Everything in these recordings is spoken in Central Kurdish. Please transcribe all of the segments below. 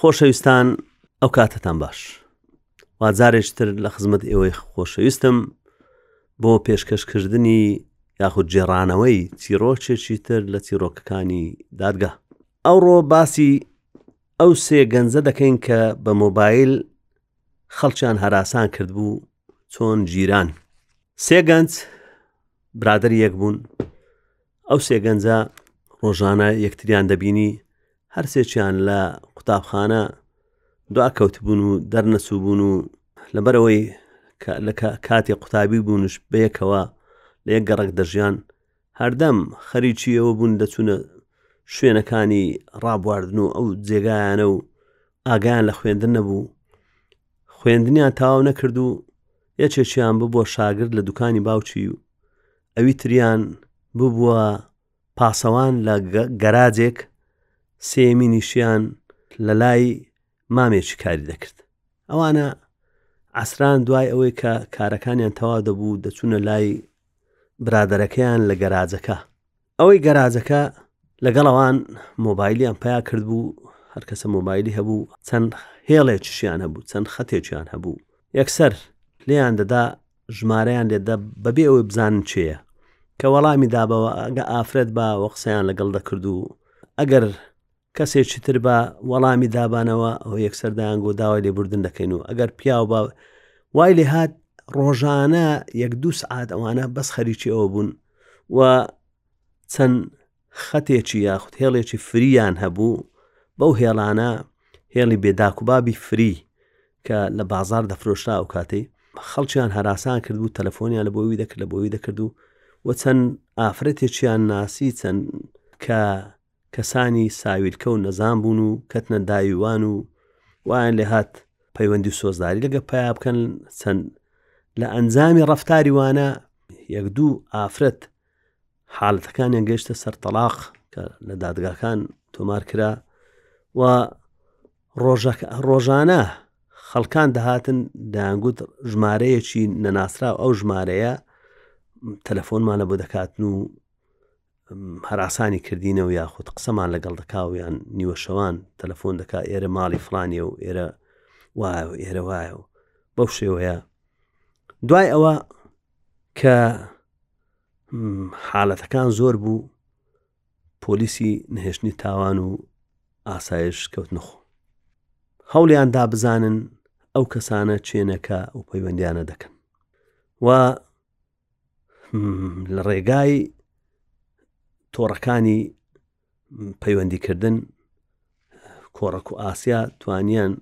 خۆشەویستان ئەو کاتتان باش وا جارێکتر لە خزمەت ئێوەی خۆشەویستم بۆ پێشکەشکردنی یاخود جێڕانەوەی چیرۆکێکی تر لە چیرۆکەکانی دادگا ئەوڕۆ باسی ئەو سێ گەنجە دەکەین کە بە مۆبایل خەڵکیان هەراسان کردبوو چۆن جیران سێ گەنج برادری یەک بوون ئەو سێ گەنجە ڕۆژانە یەکتریان دەبینی هەرسێکیان لە قوتابخانە دواکەوتبوون و دەرنەچووبوون و لەبەرەوەی لە کاتی قوتابی بوونش بەیەکەوە لە یەک گەڕک دەژیان هەردەم خەریکیەوە بوون دەچوونە شوێنەکانی ڕابواردن و ئەو جێگایانە و ئاگیان لە خوێندن نەبوو خوێندنیان تاو نەکرد و یەکێکیان ببووە شاگرد لە دوکانی باوچی و ئەوی تریان ببووە پاسەوان لە گەراجێک سێمینیشیان لە لای مامێکی کاری دەکرد ئەوانە ئەسران دوای ئەوەی کە کارەکانیان تەوا دەبوو دەچوونە لای برادەرەکەیان لە گەراجەکە ئەوەی گەراجەکە لەگەڵ ئەوان مۆبایلیان پیا کرد بوو هەرکەسە مۆبایلی هەبوو چەند هێڵێکیشیان هەبوو چەند خەتێکیان هەبوو یەکسەر لێیان دەدا ژمارەیان لێ دە بەبێ ئەوەی بزانن چێە کە وەڵامی دابەوە ئەگە ئافرەت بە وە قسەیان لەگەڵ دەکرد و ئەگەر کەسێکی تر بە وەڵامی دابانەوە ئەو یەکسەردایان گۆ داوای لێبوردن دەکەین و ئەگەر پیاو بە وای لێ هاات ڕۆژانە یەک دوو سعات ئەوانە بەس خەریکی ئەوە بوون و چەند خەتێکی یاخود هێڵێکی فرییان هەبوو، بەو هێڵانە هێڵی بێداکوبابی فری کە لە بازار دەفرۆشرا ئەو کاتەی خەڵکیان هەراسان کرد و تەلەفۆنیان لە بۆوی دەکرد لە بۆوی دەکرد و و چەند ئافرەتێکیان ناسی چەند کە کەسانی ساویلکە و نەزان بوون و کەتنە داویوان و وایان لە هات پەیوەندی و سۆزداری لەگە پیا بکەن چەند لە ئەنجامی ڕفتاری وانە یەک دوو ئافرەت حاڵەتەکانیان گەیشتە سەر تەڵاق کە لە دادگاکان تۆمار کرا و ڕۆژانە خەڵکان دەهاتن دەیانگوت ژمارەیەکی نەناسرا ئەو ژمارەیە تەلەفۆنمان لە بۆ دەکاتن و هەراسانی کردینە و یاخود قسەمان لەگەڵ دەکاویان نیوە شەوان تەلەفۆن دەکا ئێرە ماڵی فلانیە و ئێرە وایە و ئێرە وایە و بەو شێوەیە دوای ئەوە کە حالەتەکان زۆر بوو پۆلیسی نهێشتنی تاوان و ئاسایش کەوتنە خۆ هەوڵیان دا بزانن ئەو کەسانە چێنەکە و پەیوەندیانە دەکەن و لە ڕێگای تۆڕەکانی پەیوەندیکردن کۆڕەک و ئاسیا توانیان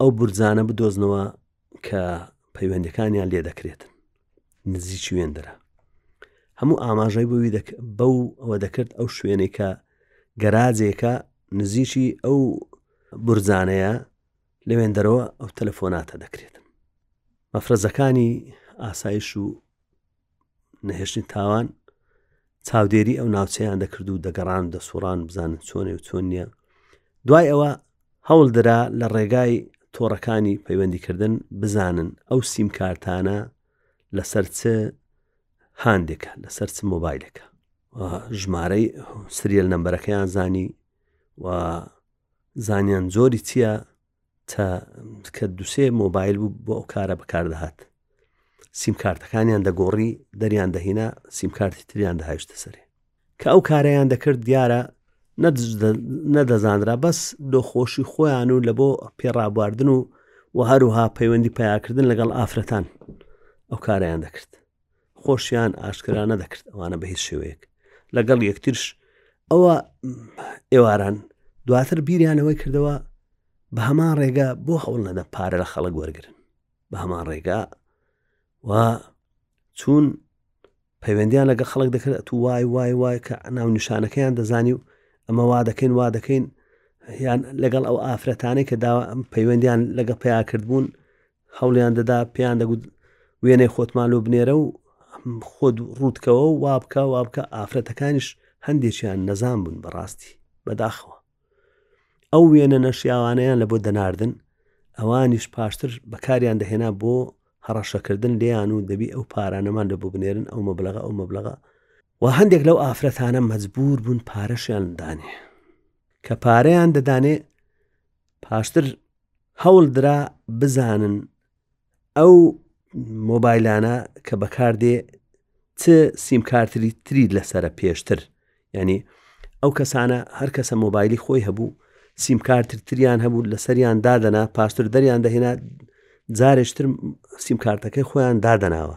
ئەو بورجانە بدۆزنەوە کە پەیوەندەکانیان لێ دەکرێتن نزیکی وێندرا هەموو ئاماژەی بووی بەو ئەوە دەکرد ئەو شوێنەی کە گەراجێکە نزیکی ئەو بورجانەیە لەوێن دەرەوە ئەو تەلەفۆناتە دەکرێتن مەفرەزەکانی ئاسایش و نەهێشتنی تاوان چاودێری ئەو ناوچەیان دەکرد و دەگەڕان دەسوڕان بزانن چۆنێ و چۆن نییە دوای ئەوە هەوڵ درا لە ڕێگای تۆڕەکانی پەیوەندیکردن بزانن ئەو سیم کارتانە لەسەر چ هاندێکە لەسەر چ مۆبایلەکە ژمارەی سریل نمبەرەکەیان زانی و زانیان زۆری چییە تا کە دوسێ مۆبایل بوو بۆ ئەو کارە بەکاردەهات سیمکارتەکانیان دەگۆڕی دەریان دەهینا سیمکارتی تریان دەهایشتە سەری کە ئەو کارەیان دەکرد دیارە نەدەزانرا بەس دۆخۆشی خۆیان و لە بۆ پێڕابواردن و و هەروها پەیوەندی پیاکردن لەگەڵ ئافرەتان ئەو کارەیان دەکرد خۆشیان ئاشکرا نەدەکرد ئەوانە بە هیچ شێوەیەک لەگەڵ یەکترش ئەوە ئێواران دواتر بیریانەوەی کردەوە بە هەمان ڕێگا بۆ هەوڵ نەدە پارە لە خەڵک وەرگن بە هەمان ڕێگا و چون پەیوەندیان لەگە خەڵک دەکرێت تو وای وای وای کە ناو نیشانەکەیان دەزانی و ئەمە وا دەکەین وا دەکەین یان لەگەڵ ئەو ئافرەتانەی کە داوا پەیوەندیان لەگە پیا کردبوون هەوڵیان دەدا پێیان دەگوت وێنەی خۆتمان لۆ بنێرە و خۆت ڕووتکەوە و وابکە وابکە ئافرەتەکانیش هەندێکیان نەزان بوون بەڕاستی بەداخەوە ئەو وێنە نەشیاوانەیان لە بۆ دەناردن ئەوانیش پاشتر بەکاریان دەهێنا بۆ هەڕەشەکردن لێیان و دەبی ئەو پارانەمان لە بۆ بنێرن ئەو مەبلغە ئەو مەبلغە و هەندێک لەو ئافرەتانە مەجبور بوون پارەشیان دانێ کە پارەیان دەدانێ پاشتر هەوڵدرا بزانن ئەو مۆبایلانە کە بەکاردێ چ سیمکارتری تری لەسرە پێشتر ینی ئەو کەسانە هەر کەسە مۆبایلی خۆی هەبوو سیمکارتر تریان هەبوو لە سەریان دادەنا پاشتر دەریان دەهێنا جارێشتر سیمکارتەکەی خۆیان دادەناوە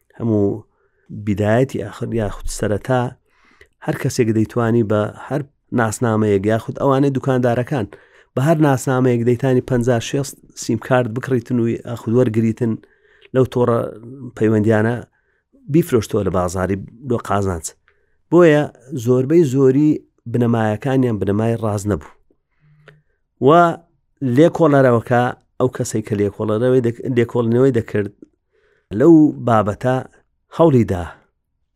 هەموو بدایەتی ئاخر یاخود سەرەتا هەر کەسێک دەیتوانی بە هەر ناسنامەیەک یاخود ئەوانەی دوکاندارەکان بە هەر ناسنامەیەک دەیتانی 56 سیمکارد بکڕیتن و ئاخود وەرگتن لەو تۆڕە پەیوەندیانە بیفرۆشتەوە لە بازاری لۆ قازانچ بۆیە زۆربەی زۆری بنەمایەکانیان بنەمای ڕاز نەبوو و لێکۆڵەرەوەکە ئەو کەسێک کە لێکۆڵەرەوەی لێکۆڵنەوەی دەکرد لەو بابەتە هەوڵی دا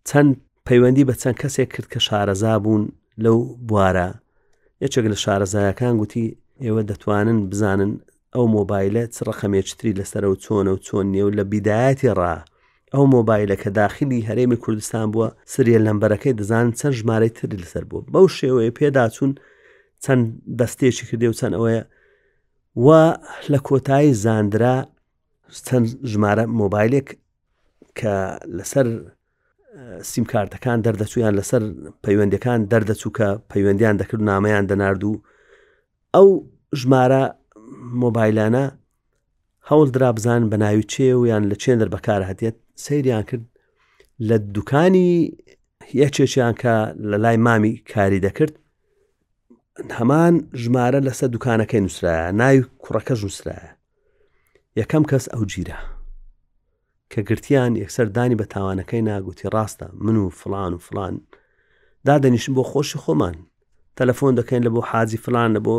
چەند پەیوەندی بە چەند کەسێک کرد کە شارەزا بوون لەو بوارە یەکێک لە شارەزایەکان گوتی ئێوە دەتوانن بزانن ئەو مۆبایلە چ ڕقەمێچتری لەسەر و چۆنە و چۆن نیە و لە بیدایەتی ڕا ئەو مۆبایلە کە داخلی هەرێمی کوردستان بووە سریە لەمبەرەکەی دەزان چەند ژمارەی تری لەسەر بووە بەو شێوەیە پێداچوون چەند دەستێکی کردێ و چەند ئەوەیە و لە کۆتایی زاندرا چەند ژمارە مۆبایلێک کە لەسەر سیمکارتەکان دەردەچوویان لەسەر پەیوەندەکان دەردەچوو کە پەیوەندیان دەکرد نامەیان دەنارد و ئەو ژمارە مۆبایلانە هەوڵ درا بزان بە ناوی چێ و یان لە چێندەر بەکار هەتێت سەیریان کرد لە دوکانی یەکێکیان کە لە لای مامی کاری دەکرد هەمان ژمارە لەسەر دوکانەکەی نووسرایە ناوی کوڕەکەش نووسرایە یەکەم کەس ئەو جیرە کە گرتیان یەکسەر دانی بە تاوانەکەی ناگوتی ڕاستە من و فلان و فلان دادەنیشن بۆ خۆشی خۆمان تەلەفۆن دەکەین لە بۆ حاجی فلان لە بۆ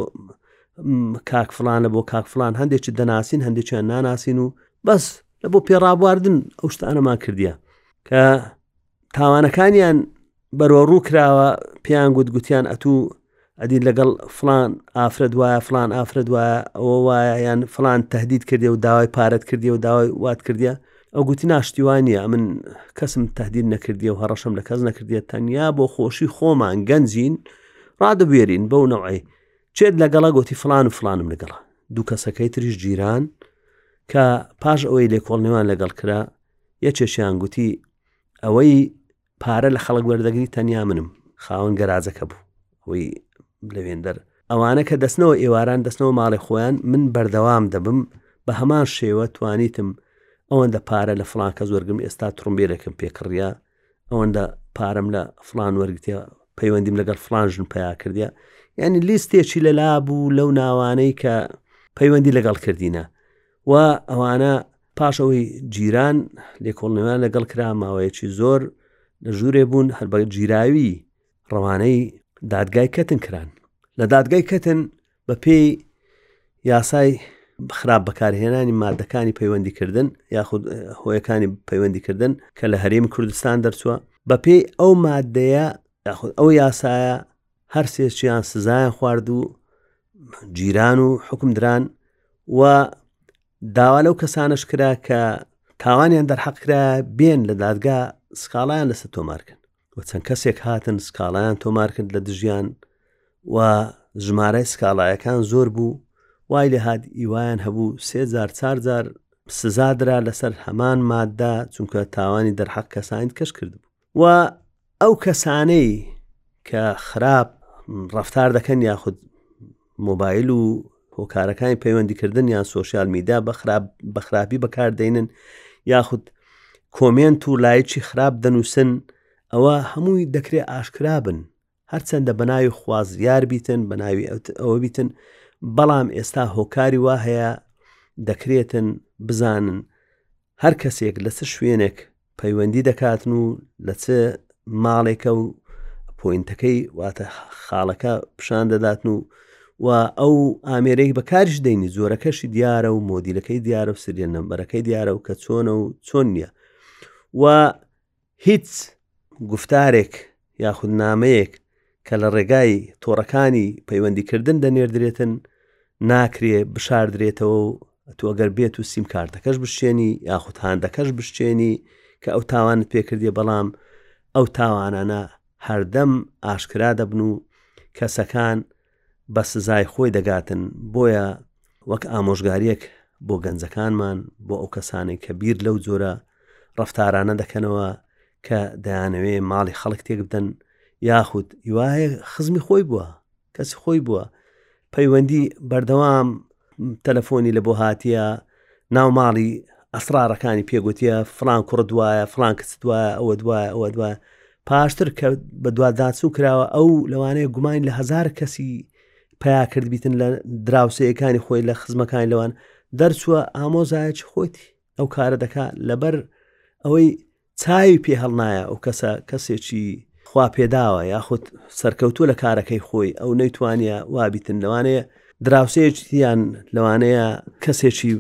کاک فلان لە بۆ کاک فلان هەندێکی دەناسین هەندێکیان ناناسین و بەس لە بۆ پێڕابواردن ئەو شتانەمان کردیە کە تاوانەکانیان بەرۆڕوو کراوە پێیان گوت گوتیان ئەتوو ئەدی لەگەڵ فلان ئافرەت وایە فلان ئافرەت وایە ئەوە وایە یان فلان تهدید کردی و داوای پارەت کردی و داوای وات کردە ئەو گوتی ناشتیوان نیە من کەسم تهدید نەکردی و هەڕەشم لە کەس نەکردێت تەنیا بۆ خۆشی خۆمان گەنجین ڕادەبێرین بەو نەوەی چێت لەگەڵە گوتی فلان و فلانم لەگەڵە دوو کەسەکەی تریش جیران کە پاش ئەوەی لێکۆڵنیوان لەگەڵ کرا یەکێکیان گوتی ئەوەی پارە لە خەڵک وەردەگری تەنیا منم خاوەن گەراجەکە بوو ئەوەی لەوێندەر ئەوانە کە دەستنەوە ئێواران دەستنەوە ماڵی خۆیان من بەردەوام دەبم بە هەمان شێوە توانیتم ئەوەندە پارە لە فلان کەس وەرگم ئێستا ترمبیلەکەم پێکڕە ئەوەندە پارەم لە فلان وەرگتە پەیوەندیم لەگەڵ فلان ژن پیا کردە یعنی لیستێکی لەلا بوو لەو ناوانەی کە پەیوەندی لەگەڵ کردینە و ئەوانە پاش ئەوەی جیران لێکۆڵنەوەیان لەگەڵ کرا ماوەیەکی زۆر لە ژوورێ بوون هەر بە جیراوی ڕەوانەی دادگای کەتن کران لە دادگای کەتن بە پێی یاسای خراپ بەکارهێنانی مادەکانی پەیوەندیکردن یاخود هۆیەکانی پەیوەندیکردن کە لە هەریم کوردستان دەرچووە بە پێی ئەو مادەیە یاخود ئەو یاسایە هەر سێچیان سزایان خوارد و جیران و حکم دران و داوا لەو کەسانش کرا کە تاوانیان دەرحەق کرا بێن لە دادگا سکاڵیان لەسەر تۆمارکن و چەند کەسێک هاتن سکاڵیان تۆمار کرد لە دژیان و ژمارای سکاڵایەکان زۆر بوو وای لە هاات ئیوایان هەبوو سێزار چارزار سزادرا لەسەر هەمان مادە چونکە تاوانی دەرحەق کەسانی کەش کردبوو و ئەو کەسانەی کە خراپ ڕفتار دەکەن یاخود مۆبایل و هۆکارەکانی پەیوەندیکردن یان سوۆسیال میدا بە خراپی بەکاردێنن یاخود کۆمێنت و لایچی خراپ دەنووسن ئەوە هەمووی دەکرێت ئاشکرا بن هەرچەندە بەناوی خوازیار بیتن بەناوی ئەوە بیتن بەڵام ئێستا هۆکاری وا هەیە دەکرێتن بزانن هەر کەسێک لە چ شوێنێک پەیوەندی دەکاتن و لە چ ماڵێکە و پۆینتەکەی واتە خاڵەکە پیشان دەداتن و و ئەو ئامێرێک بەکارش دەینی زۆرەکەشی دیارە و مۆدیلەکەی دیارە و سریە نەمبەرەکەی دیارە و کە چۆنە و چۆن نییە و هیچ گوفتارێک یاخود نامەیەک کە لە ڕێگای تۆڕەکانی پەیوەندیکردن دەنێردرێتن ناکرێ بشاردرێتەوە و تۆ گەر بێت و سیمکارتەکەش بشچێنی یاخود هاندەکەش بشچێنی کە ئەو تاوانت پێکردێ بەڵام ئەو تاوانانە هەردەم ئاشکرا دەبن و کەسەکان بە سزای خۆی دەگاتن، بۆیە وەک ئامۆژگاریەک بۆ گەنجەکانمان بۆ ئەو کەسانەی کە بیر لەو جۆرە ڕفتارانە دەکەنەوە کە دەیانەوێ ماڵی خەڵک تێک بدەن یاخود یواهەیە خزمی خۆی بووە کەسی خۆی بووە پەیوەندی بەردەوام تەلەفۆنی لە بۆ هاتیە ناو ماڵی ئەسرارەکانی پێ گوتیە فلان کوڕت وایە فلان کچت وایە ئەوە دوایە ئەوە دوایە پاشتر کە بە دواداچوو کراوە ئەو لەوانەیە گومان لە هزار کەسی پیا کرد بیتن لە دراوسەیەکانی خۆی لە خزمەکان لەوان دەرچووە ئامۆزایەکی خۆیتی ئەو کارە دەکات لەبەر ئەوەی چاوی پێ هەڵنایە ئەو کەسە کەسێکی خوا پێداوە یاخود سەرکەوتوو لە کارەکەی خۆی ئەو نەیتوانە وابیتن لەوانەیە دراوسەیەکیان لەوانەیە کەسێکی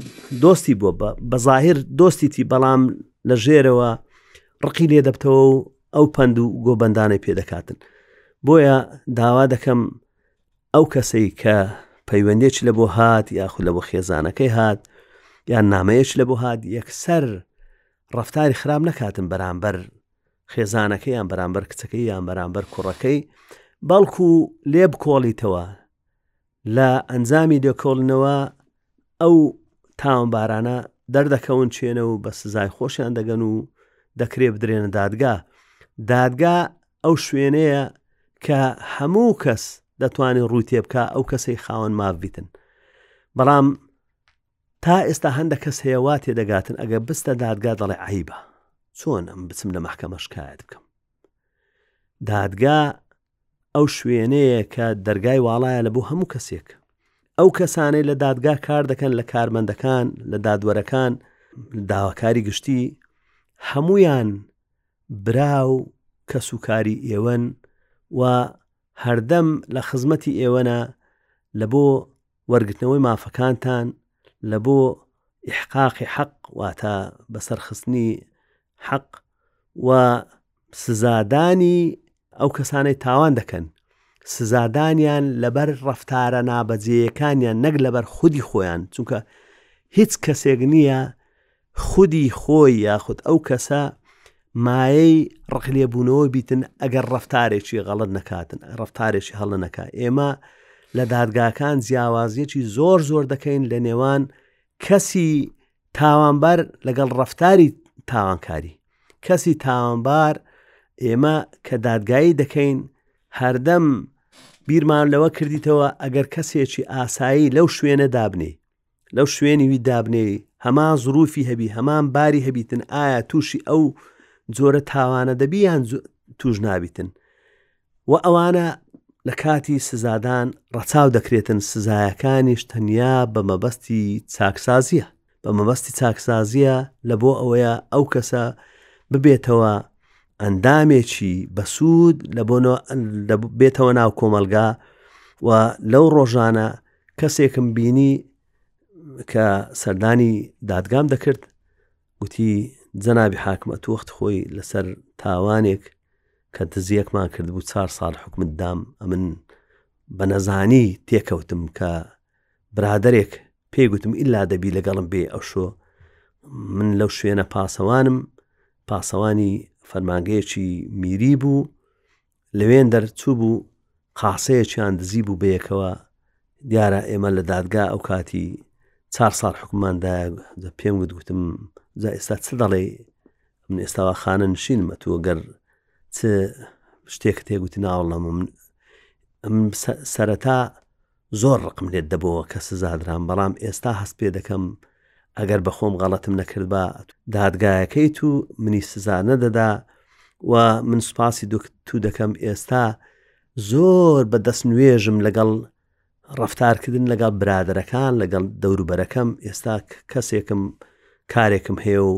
دۆستی بۆ بە بەظاهر دۆستیتی بەڵام لە ژێرەوە ڕقی لێ دەبتەوە و ئەو پند و گۆبندانەی پێدەکاتن بۆیە داوا دەکەم ئەو کەسەی کە پەیوەندێک لە بۆ هات یاخود لە بۆ خێزانەکەی هات یان نامەیەش لە بۆ هات یەکسەر ڕەفتاری خراپ نەکاتن بەرامبەر خێزانەکەی یان بەرامبەر کچەکەی یان بەرامبەر کوڕەکەی بەڵکو لێ بکۆڵیتەوە لە ئەنجامی دەکۆڵنەوە ئەو تاوانبارانە دەردەکەون چێنە و بە سزای خۆشیان دەگەن و دەکرێ بدرێنە دادگا دادگا ئەو شوێنەیە کە هەموو کەس دەتوانێت ڕووی تێبکە ئەو کەسەی خاوەن ماڤبیتن بەڵام تا ئێستا هەندە کەس هەیە وا تێدەگاتن ئەگەر بچتە دادگا دەڵێ عیبە چۆن ئەم بچم لە مەحکەمە شکایەت بکەم دادگا ئەو شوێنەیە کە دەرگای واڵایە لە بۆ هەموو کەسێک ئەو کەسانەی لە دادگا کار دەکەن لە کارمەندەکان لە دادوەرەکان داواکاری گشتی هەمویان برا و کەسوکاری ئێوەن و هەردەم لە خزمەتی ئێوەنا لە بۆ وەرگرتنەوەی مافەکانتان لە بۆ ئیحقاقی حەق واتە بەسەرخستنی حەق و سزادانی ئەو کەسانەی تاوان دەکەن سزادانیان لەبەر ڕفتارە نابەجێیەکانیان نەک لەبەر خودی خۆیان چونکە هیچ کەسێک نییە خودی خۆی یاخود ئەو کەسە مایەی ڕقلێبوونەوە بیتن ئەگەر ڕفتارێکی غەڵت نەکاتن ڕفتارێکی هەڵە نەکە ئێمە لە دادگاکان جیاوازیەکی زۆر زۆر دەکەین لە نێوان کەسی تاوانبار لەگەڵ ڕفتاری تاوانکاری کەسی تاوانبار ئێمە کە دادگایی دەکەین هەردەم بیرمان لەوە کردیتەوە ئەگەر کەسێکی ئاسایی لەو شوێنە دابنی لەو شوێنی وی دابنێی هەمان زروفی هەبی هەمان باری هەبیتن ئایا تووشی ئەو جۆرە تاوانە دەبی یان توش نابیتن و ئەوانە لە کاتی سزادان ڕەچاو دەکرێتن سزایەکانیش تەنیا بە مەبەستی چاکسازیە بە مەبەستی چاکسازیە لە بۆ ئەوەیە ئەو کەسە ببێتەوە ئەندامێکی بەسوود لە بۆ بێتەوە ناو کۆمەلگا و لەو ڕۆژانە کەسێکم بینی کە سەردانی دادگام دەکرد گوتی جەنابی حاکمە توەخت خۆی لەسەر تاوانێک کە دزیەکمان کرد بوو چار ساڵ حکومت دام ئەمن بە نەزانی تێکەوتم کە برادێک پێ گوتم ئللا دەبی لەگەڵم بێ ئەو شۆ من لەو شوێنە پاسەوانم پاسەوانی فەرمانگەیەکی میری بوو لەوێن دەرچوو بوو قاسەیەکیان دزی بوو بەیەکەوە دیارە ئێمە لە دادگا ئەو کاتی چار ساڵ حکوماندا پێم وت گوتم جا ئێستا چ دەڵێ من ئێستاوا خانە نشینمە تۆ گەر چ شتێکت هەیە گوتی ناوەڵام من سەرەتا زۆر ڕقم لێت دەبۆوە کە سزادرام بەڵام ئێستا هەست پێ دەکەم ئەگەر بە خۆم غەڵەتم نەکردبا دادگایەکەی تو منی سزا نەدەدا و من سوپاسی تو دەکەم ئێستا زۆر بە دەست نوێژم لەگەڵ ڕفتارکردن لەگەڵ برادەرەکان لەگەڵ دەوروبەرەکەم ئێستا کەسێکم کارێکم هەیە و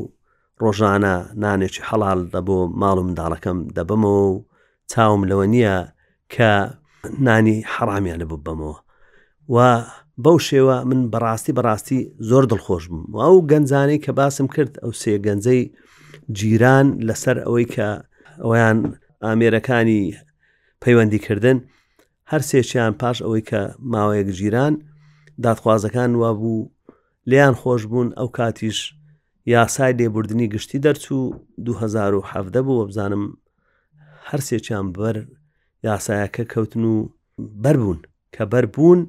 ڕۆژانە نانێکی حەڵال دە بۆ ماڵ و منداڵەکەم دەبمەوە و چاوم لەوە نییە کە نانی حەڕامیان لە ببەمەوە و بەو شێوە من بەڕاستی بەڕاستی زۆر دڵخۆش بووم و ئەو گەنجانەی کە باسم کرد ئەو سێ گەنجەی جیران لەسەر ئەوەی کە ئەویان ئامێرەکانی پەیوەندیکردن هەر سێکیان پاش ئەوەی کە ماوەیەک جیران دادخوازەکان وابوو لێیان خۆش بوون ئەو کاتیش یاسای لێبوردنی گشتی دەرچوو 2017 بوو وەبزانم هەرسێکیان بەر یاسایەکە کەوتن و بەربوون کە بەربوون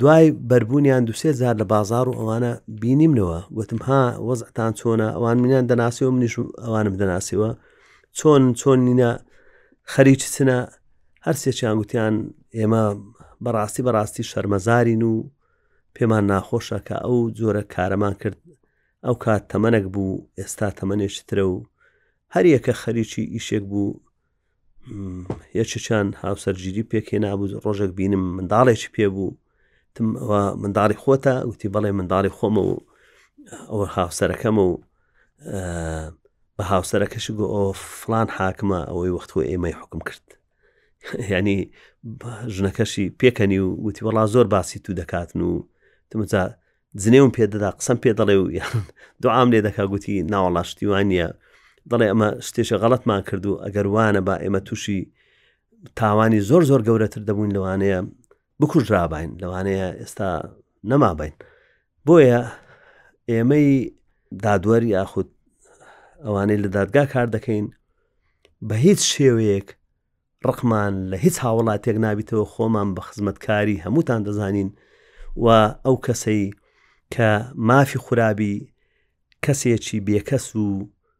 دوای بەربوونیان دوسێ زار لە بازار و ئەوانە بینیمنەوە وتم ها وەزتان چۆنە ئەوان منیان دەناسیەوە منیش ئەوانم دەناسیەوە چۆن چۆن نینە خەریکی چنە هەرسێکیان گوتیان ئێمە بەڕاستی بەڕاستی شەرمەزارین و پێمان ناخۆشە کە ئەو جۆرە کارەمان کرد ئەو کات تەمەنەک بوو ئێستا تەمەنێکی ترە و هەریەکە خەریکی ئیشێک بوو یەکێکیان هاوسەرگیری پێکێ نابوو ڕۆژێک بینم منداڵێکی پێ بوو تم ئەوە منداڵی خۆتە وتی بەڵێ منداڵی خۆمە و ئەوە هاوسەرەکەمە و بە هاوسەرەکەش گۆ ئەو فلان حاکمە ئەوەی وەختوە ئێمەی حکم کرد ینی ژنەکەشی پێکەنی و وتی وڵا زۆر باسی تو دەکاتن و تمجا جنێوم پێ دەدا قسەم پێ دەڵێ و دوعام لێ دەکا گوتی ناوەڵا شتیوان نیە دەڵێ ئەمە شتێشە غەڵەتمان کرد و ئەگەر وانە با ئێمە تووشی تاوانی زۆر زۆر گەورەتر دەبووین لەوانەیە بکوژرابین لەوانەیە ئێستا نەمابین بۆیە ئێمەی دادوەر یاخود ئەوانەی لە دادگا کار دەکەین بە هیچ شێوەیەک ڕقمان لە هیچ هاوڵاتێک نابیتەوە خۆمان بە خزمەتکاری هەمووتان دەزانین و ئەو کەسەی کە مافی خورابی کەسێکی بێکەس و